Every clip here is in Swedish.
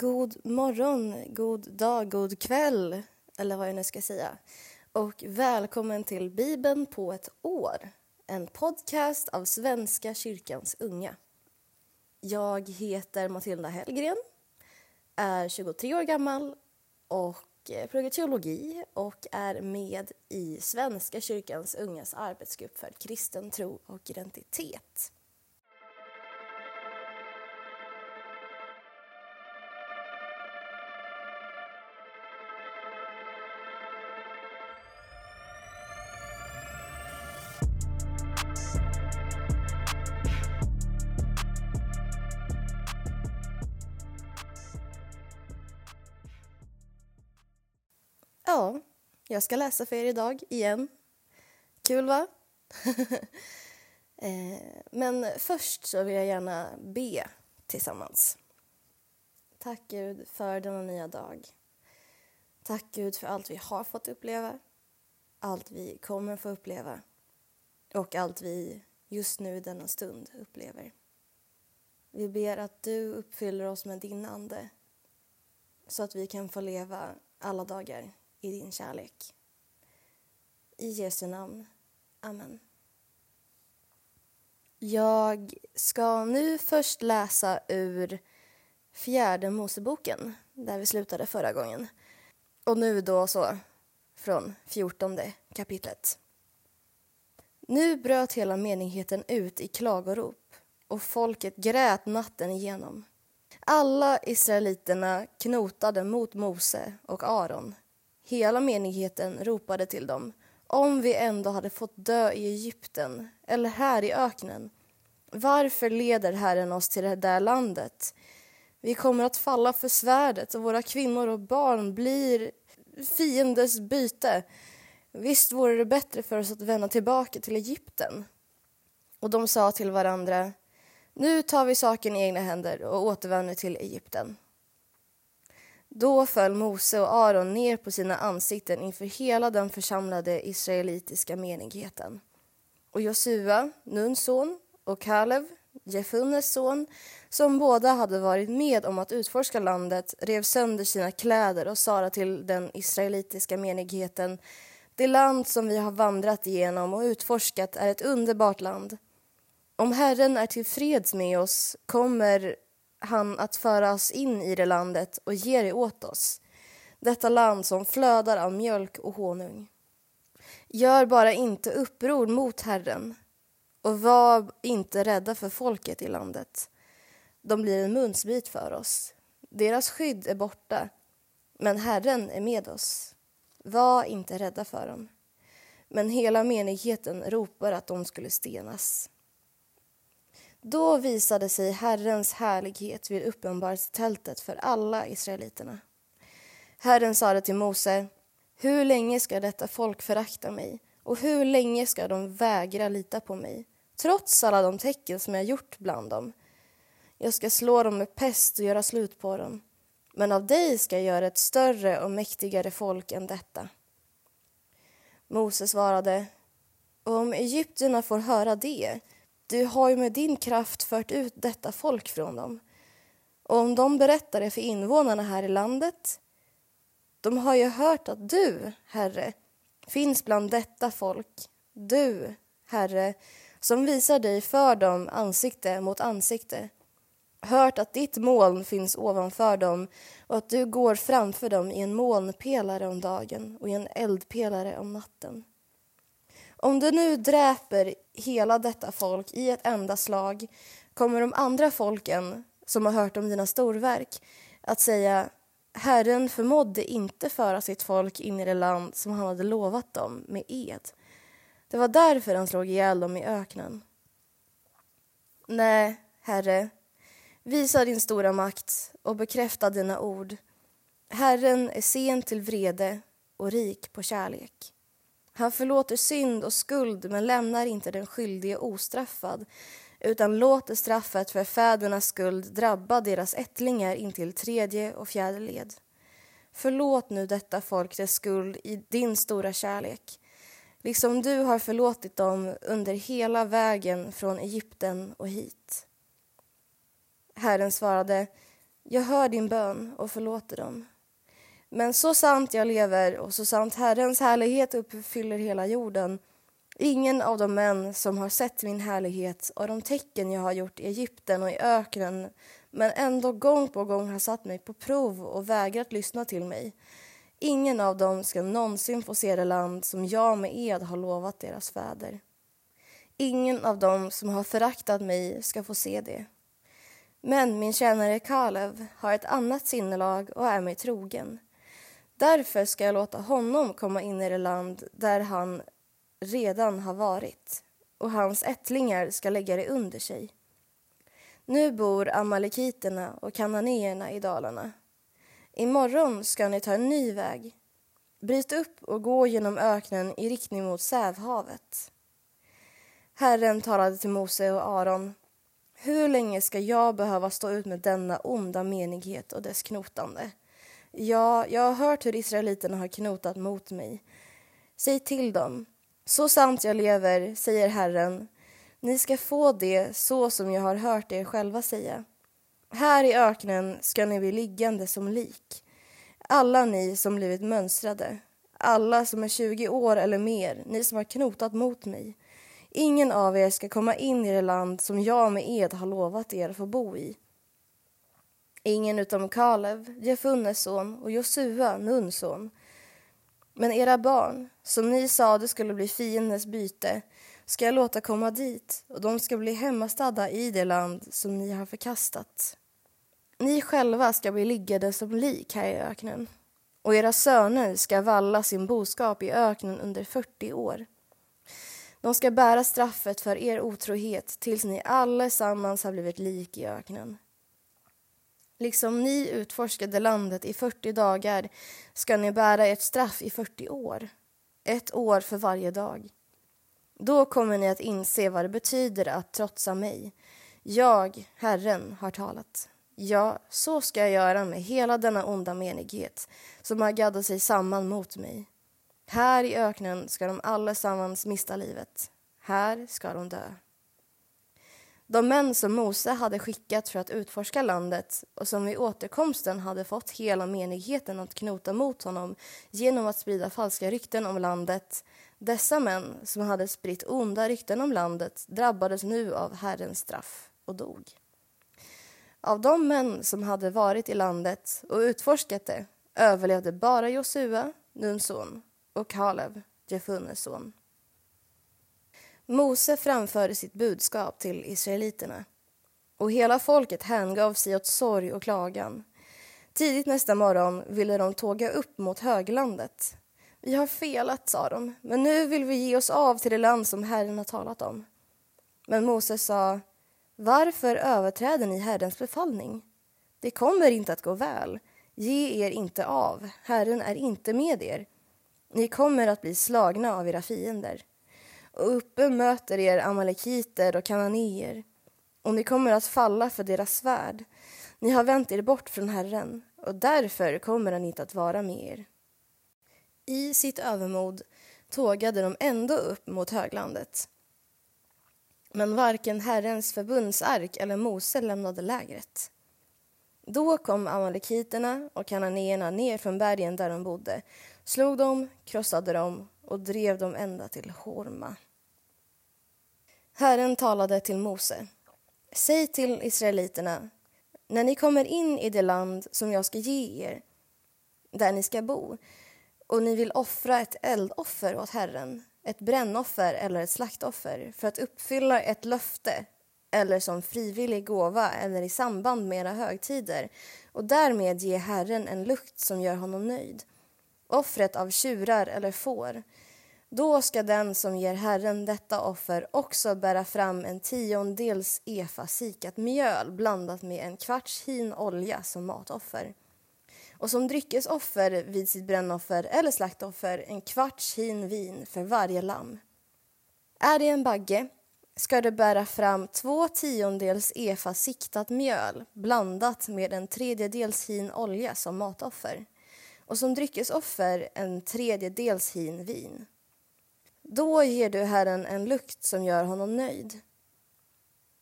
God morgon, god dag, god kväll eller vad jag nu ska säga. Och välkommen till Bibeln på ett år. En podcast av Svenska kyrkans unga. Jag heter Matilda Hellgren, är 23 år gammal och eh, pluggar teologi och är med i Svenska kyrkans ungas arbetsgrupp för kristen tro och identitet. Ja, jag ska läsa för er idag igen. Kul, va? Eh, men först så vill jag gärna be tillsammans. Tack Gud för denna nya dag. Tack Gud för allt vi har fått uppleva, allt vi kommer få uppleva och allt vi just nu i denna stund upplever. Vi ber att du uppfyller oss med din ande så att vi kan få leva alla dagar i din kärlek. I Jesu namn. Amen. Jag ska nu först läsa ur fjärde Moseboken, där vi slutade förra gången. Och nu då så från fjortonde kapitlet. Nu bröt hela menigheten ut i klagorop och folket grät natten igenom. Alla israeliterna knotade mot Mose och Aron Hela menigheten ropade till dem. Om vi ändå hade fått dö i Egypten eller här i öknen. Varför leder Herren oss till det där landet? Vi kommer att falla för svärdet och våra kvinnor och barn blir fiendens byte. Visst vore det bättre för oss att vända tillbaka till Egypten. Och de sa till varandra, nu tar vi saken i egna händer och återvänder till Egypten. Då föll Mose och Aron ner på sina ansikten inför hela den församlade israelitiska menigheten. Och Josua, Nuns son, och Kalev, Jefunnes son, som båda hade varit med om att utforska landet, rev sönder sina kläder och sade till den israelitiska menigheten Det land som vi har vandrat igenom och utforskat är ett underbart land. Om Herren är tillfreds med oss kommer han att föra oss in i det landet och ge det åt oss, detta land som flödar av mjölk och honung. Gör bara inte uppror mot Herren och var inte rädda för folket i landet. De blir en munsbit för oss. Deras skydd är borta, men Herren är med oss. Var inte rädda för dem. Men hela menigheten ropar att de skulle stenas. Då visade sig Herrens härlighet vid uppenbarelsetältet för alla israeliterna. Herren sade till Mose, hur länge ska detta folk förakta mig och hur länge ska de vägra lita på mig, trots alla de tecken som jag gjort bland dem? Jag ska slå dem med pest och göra slut på dem, men av dig ska jag göra ett större och mäktigare folk än detta. Mose svarade, om egyptierna får höra det du har ju med din kraft fört ut detta folk från dem. Och om de berättar det för invånarna här i landet, de har ju hört att du, Herre, finns bland detta folk, du, Herre, som visar dig för dem ansikte mot ansikte, hört att ditt moln finns ovanför dem och att du går framför dem i en molnpelare om dagen och i en eldpelare om natten. Om du nu dräper hela detta folk i ett enda slag kommer de andra folken som har hört om dina storverk att säga Herren förmådde inte föra sitt folk in i det land som han hade lovat dem med ed. Det var därför han slog ihjäl dem i öknen. Nej, Herre, visa din stora makt och bekräfta dina ord. Herren är sen till vrede och rik på kärlek. Han förlåter synd och skuld men lämnar inte den skyldige ostraffad utan låter straffet för fädernas skuld drabba deras ättlingar intill tredje och fjärde led. Förlåt nu detta folk dess skuld i din stora kärlek liksom du har förlåtit dem under hela vägen från Egypten och hit. Herren svarade Jag hör din bön och förlåter dem. Men så sant jag lever och så sant Herrens härlighet uppfyller hela jorden Ingen av de män som har sett min härlighet och de tecken jag har gjort i Egypten och i öknen men ändå gång på gång har satt mig på prov och vägrat lyssna till mig. Ingen av dem ska någonsin få se det land som jag med ed har lovat deras fäder. Ingen av dem som har föraktat mig ska få se det. Men min tjänare Kalev har ett annat sinnelag och är mig trogen. Därför ska jag låta honom komma in i det land där han redan har varit och hans ättlingar ska lägga det under sig. Nu bor amalekiterna och kananéerna i dalarna. Imorgon ska ni ta en ny väg. Bryt upp och gå genom öknen i riktning mot Sävhavet. Herren talade till Mose och Aron. Hur länge ska jag behöva stå ut med denna onda menighet och dess knotande? Ja, jag har hört hur israeliterna har knotat mot mig. Säg till dem, så sant jag lever, säger Herren, ni ska få det så som jag har hört er själva säga. Här i öknen ska ni bli liggande som lik, alla ni som blivit mönstrade, alla som är 20 år eller mer, ni som har knotat mot mig. Ingen av er ska komma in i det land som jag med ed har lovat er få bo i. Ingen utom Kalev, Jefunnes son, och Josua, Nuns son. Men era barn, som ni sade skulle bli fiendens byte, ska jag låta komma dit och de ska bli hemmastadda i det land som ni har förkastat. Ni själva ska bli liggande som lik här i öknen och era söner ska valla sin boskap i öknen under 40 år. De ska bära straffet för er otrohet tills ni allesammans har blivit lik i öknen. Liksom ni utforskade landet i 40 dagar ska ni bära ert straff i 40 år, ett år för varje dag. Då kommer ni att inse vad det betyder att trotsa mig. Jag, Herren, har talat. Ja, så ska jag göra med hela denna onda menighet som har gaddat sig samman mot mig. Här i öknen ska de allesammans mista livet. Här ska de dö. De män som Mose hade skickat för att utforska landet och som vid återkomsten hade fått hela menigheten att knota mot honom genom att sprida falska rykten om landet. Dessa män som hade spritt onda rykten om landet drabbades nu av Herrens straff och dog. Av de män som hade varit i landet och utforskat det överlevde bara Josua, Nuns son, och Kalev, Jefunes son. Mose framförde sitt budskap till israeliterna och hela folket hängav sig åt sorg och klagan. Tidigt nästa morgon ville de tåga upp mot höglandet. Vi har felat, sa de, men nu vill vi ge oss av till det land som Herren har talat om. Men Mose sa, varför överträder ni Herrens befallning? Det kommer inte att gå väl. Ge er inte av, Herren är inte med er. Ni kommer att bli slagna av era fiender och uppe möter er amalekiter och kananéer och ni kommer att falla för deras svärd. Ni har vänt er bort från Herren och därför kommer han inte att vara med er. I sitt övermod tågade de ändå upp mot höglandet. Men varken Herrens förbundsark eller Mose lämnade lägret. Då kom amalekiterna och kananéerna ner från bergen där de bodde, slog dem, krossade dem och drev dem ända till Horma. Herren talade till Mose. Säg till israeliterna, när ni kommer in i det land som jag ska ge er, där ni ska bo, och ni vill offra ett eldoffer åt Herren, ett brännoffer eller ett slaktoffer för att uppfylla ett löfte eller som frivillig gåva eller i samband med era högtider och därmed ge Herren en lukt som gör honom nöjd. Offret av tjurar eller får. Då ska den som ger Herren detta offer också bära fram en tiondels efa sikat mjöl blandat med en kvarts hin olja som matoffer. Och som dryckesoffer vid sitt brännoffer eller slaktoffer en kvarts hin vin för varje lamm. Är det en bagge ska du bära fram två tiondels efa siktat mjöl blandat med en tredjedels hin olja som matoffer och som dryckesoffer en tredjedels hin vin. Då ger du Herren en lukt som gör honom nöjd.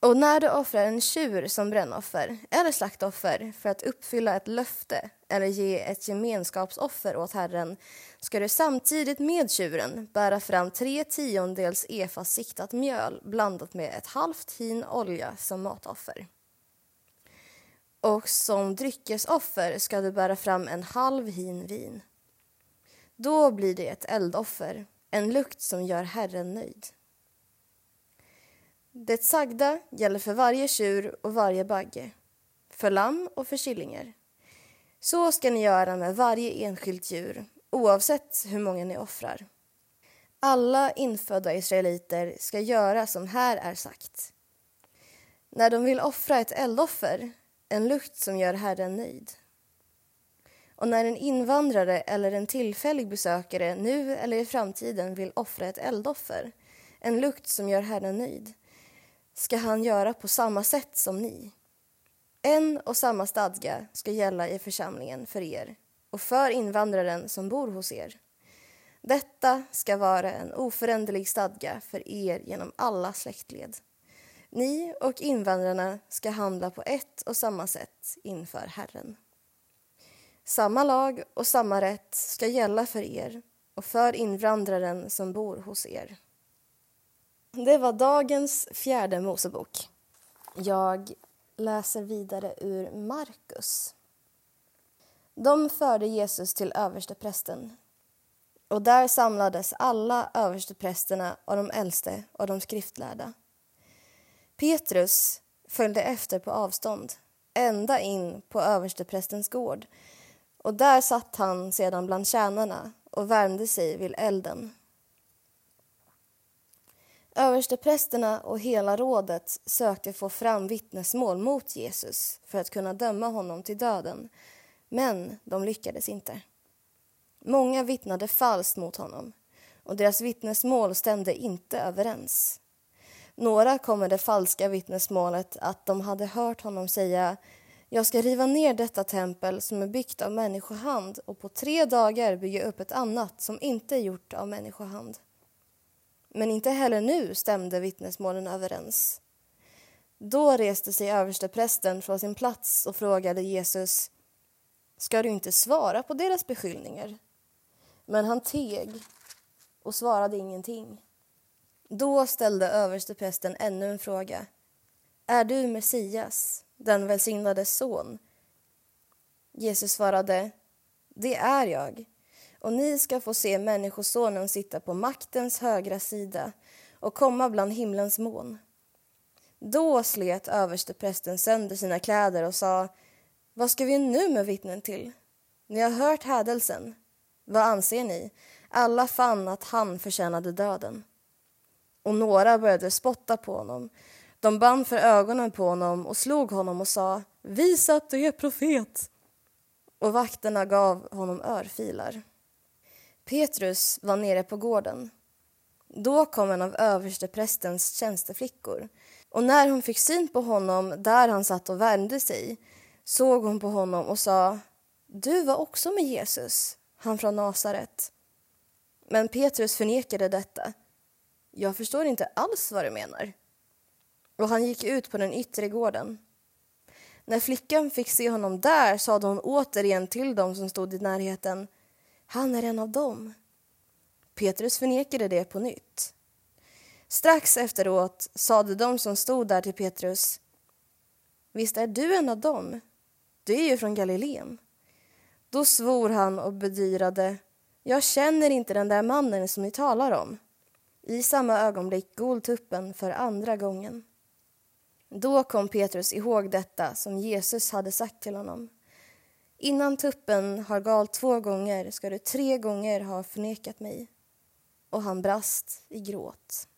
Och när du offrar en tjur som brännoffer eller slaktoffer för att uppfylla ett löfte eller ge ett gemenskapsoffer åt Herren ska du samtidigt med tjuren bära fram tre tiondels efa siktat mjöl blandat med ett halvt hin olja som matoffer. Och som dryckesoffer ska du bära fram en halv hin vin. Då blir det ett eldoffer, en lukt som gör Herren nöjd. Det sagda gäller för varje tjur och varje bagge, för lamm och för killingar. Så ska ni göra med varje enskilt djur, oavsett hur många ni offrar. Alla infödda israeliter ska göra som här är sagt. När de vill offra ett eldoffer, en lukt som gör Herren nöjd. Och när en invandrare eller en tillfällig besökare nu eller i framtiden vill offra ett eldoffer, en lukt som gör Herren nöjd, ska han göra på samma sätt som ni. En och samma stadga ska gälla i församlingen för er och för invandraren som bor hos er. Detta ska vara en oföränderlig stadga för er genom alla släktled. Ni och invandrarna ska handla på ett och samma sätt inför Herren. Samma lag och samma rätt ska gälla för er och för invandraren som bor hos er. Det var dagens fjärde Mosebok. Jag läser vidare ur Markus. De förde Jesus till översteprästen och där samlades alla översteprästerna och de äldste och de skriftlärda. Petrus följde efter på avstånd ända in på översteprästens gård och där satt han sedan bland tjänarna och värmde sig vid elden. Översteprästerna och hela rådet sökte få fram vittnesmål mot Jesus för att kunna döma honom till döden, men de lyckades inte. Många vittnade falskt mot honom och deras vittnesmål stämde inte överens. Några kom med det falska vittnesmålet att de hade hört honom säga jag ska riva ner detta tempel som är byggt av människohand och på tre dagar bygga upp ett annat som inte är gjort av människohand. Men inte heller nu stämde vittnesmålen överens. Då reste sig översteprästen från sin plats och frågade Jesus Ska du inte svara på deras beskyllningar? Men han teg och svarade ingenting. Då ställde översteprästen ännu en fråga. Är du Messias, den välsignades son? Jesus svarade, det är jag och ni ska få se Människosonen sitta på maktens högra sida och komma bland himlens moln. Då slet översteprästen sönder sina kläder och sa Vad ska vi nu med vittnen till? Ni har hört hädelsen. Vad anser ni? Alla fann att han förtjänade döden. Och några började spotta på honom. De band för ögonen på honom och slog honom och sa Visa att du är profet! Och vakterna gav honom örfilar. Petrus var nere på gården. Då kom en av översteprästens tjänsteflickor och när hon fick syn på honom där han satt och värmde sig såg hon på honom och sa Du var också med Jesus, han från Nasaret. Men Petrus förnekade detta. Jag förstår inte alls vad du menar. Och han gick ut på den yttre gården. När flickan fick se honom där sade hon återigen till dem som stod i närheten han är en av dem. Petrus förnekade det på nytt. Strax efteråt sade de som stod där till Petrus Visst är du en av dem? Du är ju från Galileen. Då svor han och bedyrade Jag känner inte den där mannen som ni talar om. I samma ögonblick gol tuppen för andra gången. Då kom Petrus ihåg detta som Jesus hade sagt till honom. Innan tuppen har galt två gånger ska du tre gånger ha förnekat mig. Och han brast i gråt.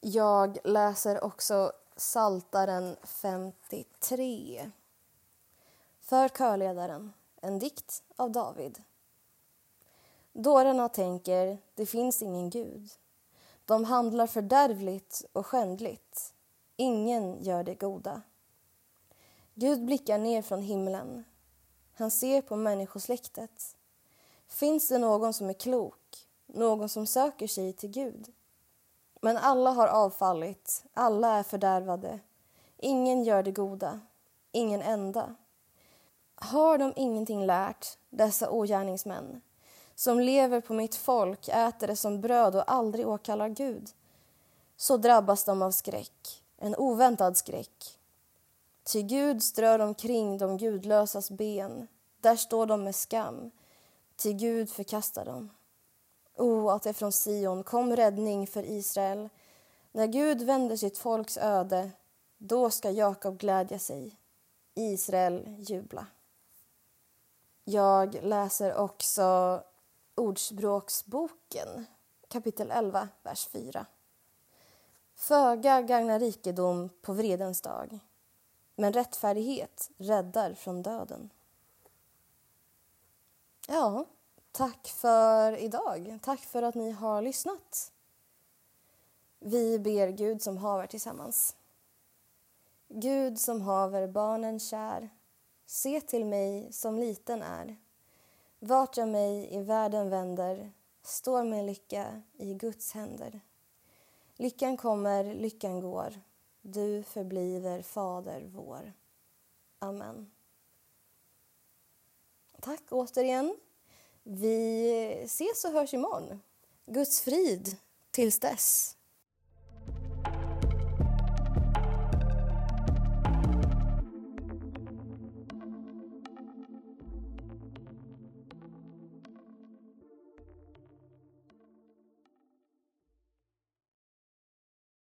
Jag läser också Saltaren 53. För körledaren, en dikt av David. Dårarna tänker, det finns ingen gud. De handlar fördärvligt och skändligt. Ingen gör det goda. Gud blickar ner från himlen. Han ser på människosläktet. Finns det någon som är klok, någon som söker sig till Gud? Men alla har avfallit, alla är fördärvade. Ingen gör det goda, ingen enda. Har de ingenting lärt, dessa ogärningsmän? Som lever på mitt folk, äter det som bröd och aldrig åkallar Gud. Så drabbas de av skräck, en oväntad skräck. Ty Gud strör omkring de gudlösas ben, där står de med skam, ty Gud förkastar dem. O, att det från Sion kom räddning för Israel. När Gud vänder sitt folks öde, då ska Jakob glädja sig, Israel jubla. Jag läser också Ordspråksboken, kapitel 11, vers 4. Föga gagnar rikedom på vredens dag, men rättfärdighet räddar från döden. Ja, tack för idag. Tack för att ni har lyssnat. Vi ber Gud som haver tillsammans. Gud som haver barnen kär, se till mig som liten är. Vart jag mig i världen vänder står min lycka i Guds händer. Lyckan kommer, lyckan går, du förbliver Fader vår. Amen. Tack återigen. Vi ses och hörs imorgon. Guds frid tills dess.